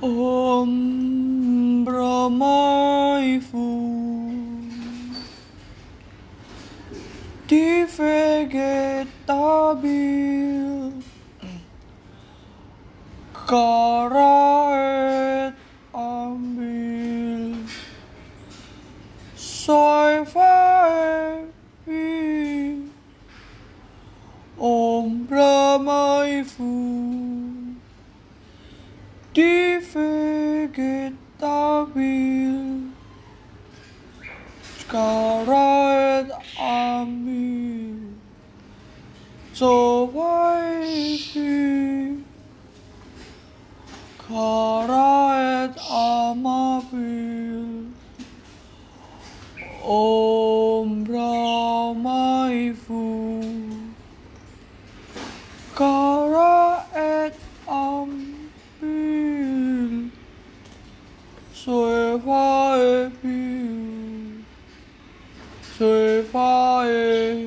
Om Brahmai Fu Die vegetabil ambil Soy Om Brahmai Fu Die vegetabil Kara et ambil Soy fae Kara et amabil Om Brahmai Fu 水花的飘，水花的。